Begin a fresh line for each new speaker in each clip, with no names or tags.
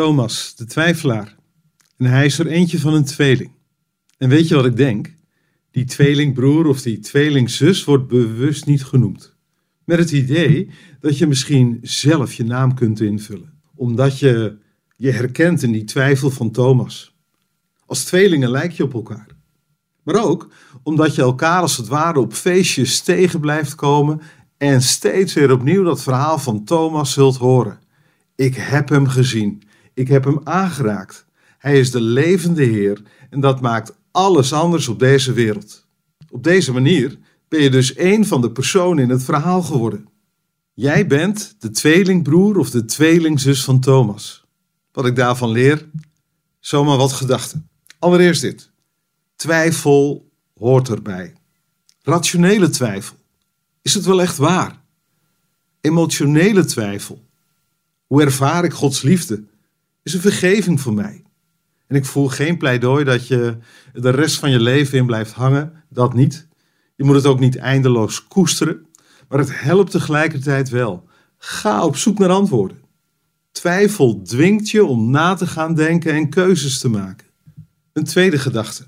Thomas, de twijfelaar. En hij is er eentje van een tweeling. En weet je wat ik denk? Die tweelingbroer of die tweelingzus wordt bewust niet genoemd. Met het idee dat je misschien zelf je naam kunt invullen. Omdat je je herkent in die twijfel van Thomas. Als tweelingen lijk je op elkaar. Maar ook omdat je elkaar als het ware op feestjes tegen blijft komen en steeds weer opnieuw dat verhaal van Thomas zult horen. Ik heb hem gezien. Ik heb hem aangeraakt. Hij is de levende Heer en dat maakt alles anders op deze wereld. Op deze manier ben je dus één van de personen in het verhaal geworden. Jij bent de tweelingbroer of de tweelingzus van Thomas. Wat ik daarvan leer, zomaar wat gedachten. Allereerst dit. Twijfel hoort erbij. Rationele twijfel. Is het wel echt waar? Emotionele twijfel. Hoe ervaar ik Gods liefde? Is een vergeving voor mij? En ik voel geen pleidooi dat je de rest van je leven in blijft hangen. Dat niet. Je moet het ook niet eindeloos koesteren. Maar het helpt tegelijkertijd wel. Ga op zoek naar antwoorden. Twijfel dwingt je om na te gaan denken en keuzes te maken. Een tweede gedachte.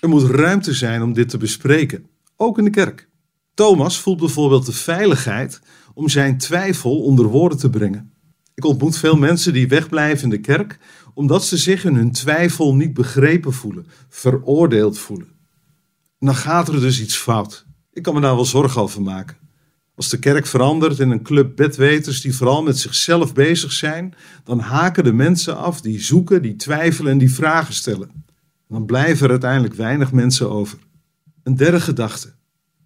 Er moet ruimte zijn om dit te bespreken, ook in de kerk. Thomas voelt bijvoorbeeld de veiligheid om zijn twijfel onder woorden te brengen. Ik ontmoet veel mensen die wegblijven in de kerk omdat ze zich in hun twijfel niet begrepen voelen, veroordeeld voelen. En dan gaat er dus iets fout. Ik kan me daar wel zorgen over maken. Als de kerk verandert in een club bedweters die vooral met zichzelf bezig zijn, dan haken de mensen af die zoeken, die twijfelen en die vragen stellen. Dan blijven er uiteindelijk weinig mensen over. Een derde gedachte.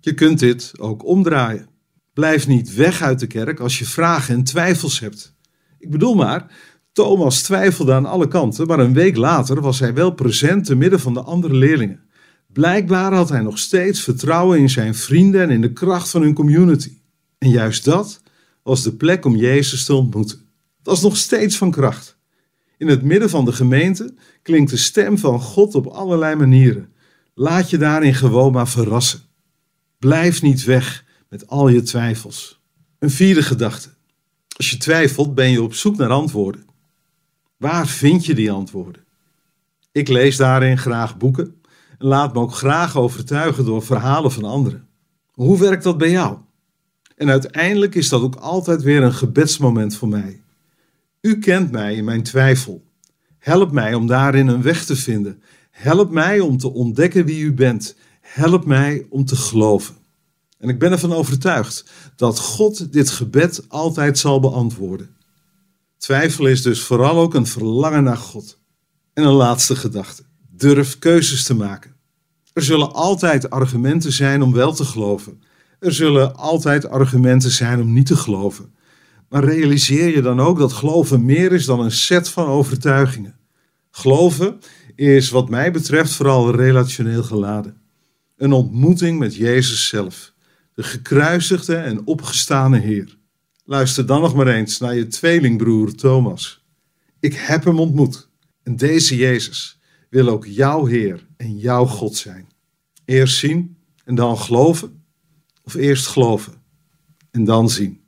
Je kunt dit ook omdraaien. Blijf niet weg uit de kerk als je vragen en twijfels hebt. Ik bedoel maar, Thomas twijfelde aan alle kanten, maar een week later was hij wel present te midden van de andere leerlingen. Blijkbaar had hij nog steeds vertrouwen in zijn vrienden en in de kracht van hun community. En juist dat was de plek om Jezus te ontmoeten. Dat is nog steeds van kracht. In het midden van de gemeente klinkt de stem van God op allerlei manieren. Laat je daarin gewoon maar verrassen. Blijf niet weg met al je twijfels. Een vierde gedachte. Als je twijfelt, ben je op zoek naar antwoorden. Waar vind je die antwoorden? Ik lees daarin graag boeken en laat me ook graag overtuigen door verhalen van anderen. Hoe werkt dat bij jou? En uiteindelijk is dat ook altijd weer een gebedsmoment voor mij. U kent mij in mijn twijfel. Help mij om daarin een weg te vinden. Help mij om te ontdekken wie u bent. Help mij om te geloven. En ik ben ervan overtuigd dat God dit gebed altijd zal beantwoorden. Twijfel is dus vooral ook een verlangen naar God. En een laatste gedachte. Durf keuzes te maken. Er zullen altijd argumenten zijn om wel te geloven. Er zullen altijd argumenten zijn om niet te geloven. Maar realiseer je dan ook dat geloven meer is dan een set van overtuigingen. Geloven is wat mij betreft vooral relationeel geladen. Een ontmoeting met Jezus zelf, de gekruisigde en opgestane Heer. Luister dan nog maar eens naar je tweelingbroer Thomas. Ik heb hem ontmoet. En deze Jezus wil ook jouw Heer en jouw God zijn. Eerst zien en dan geloven, of eerst geloven en dan zien.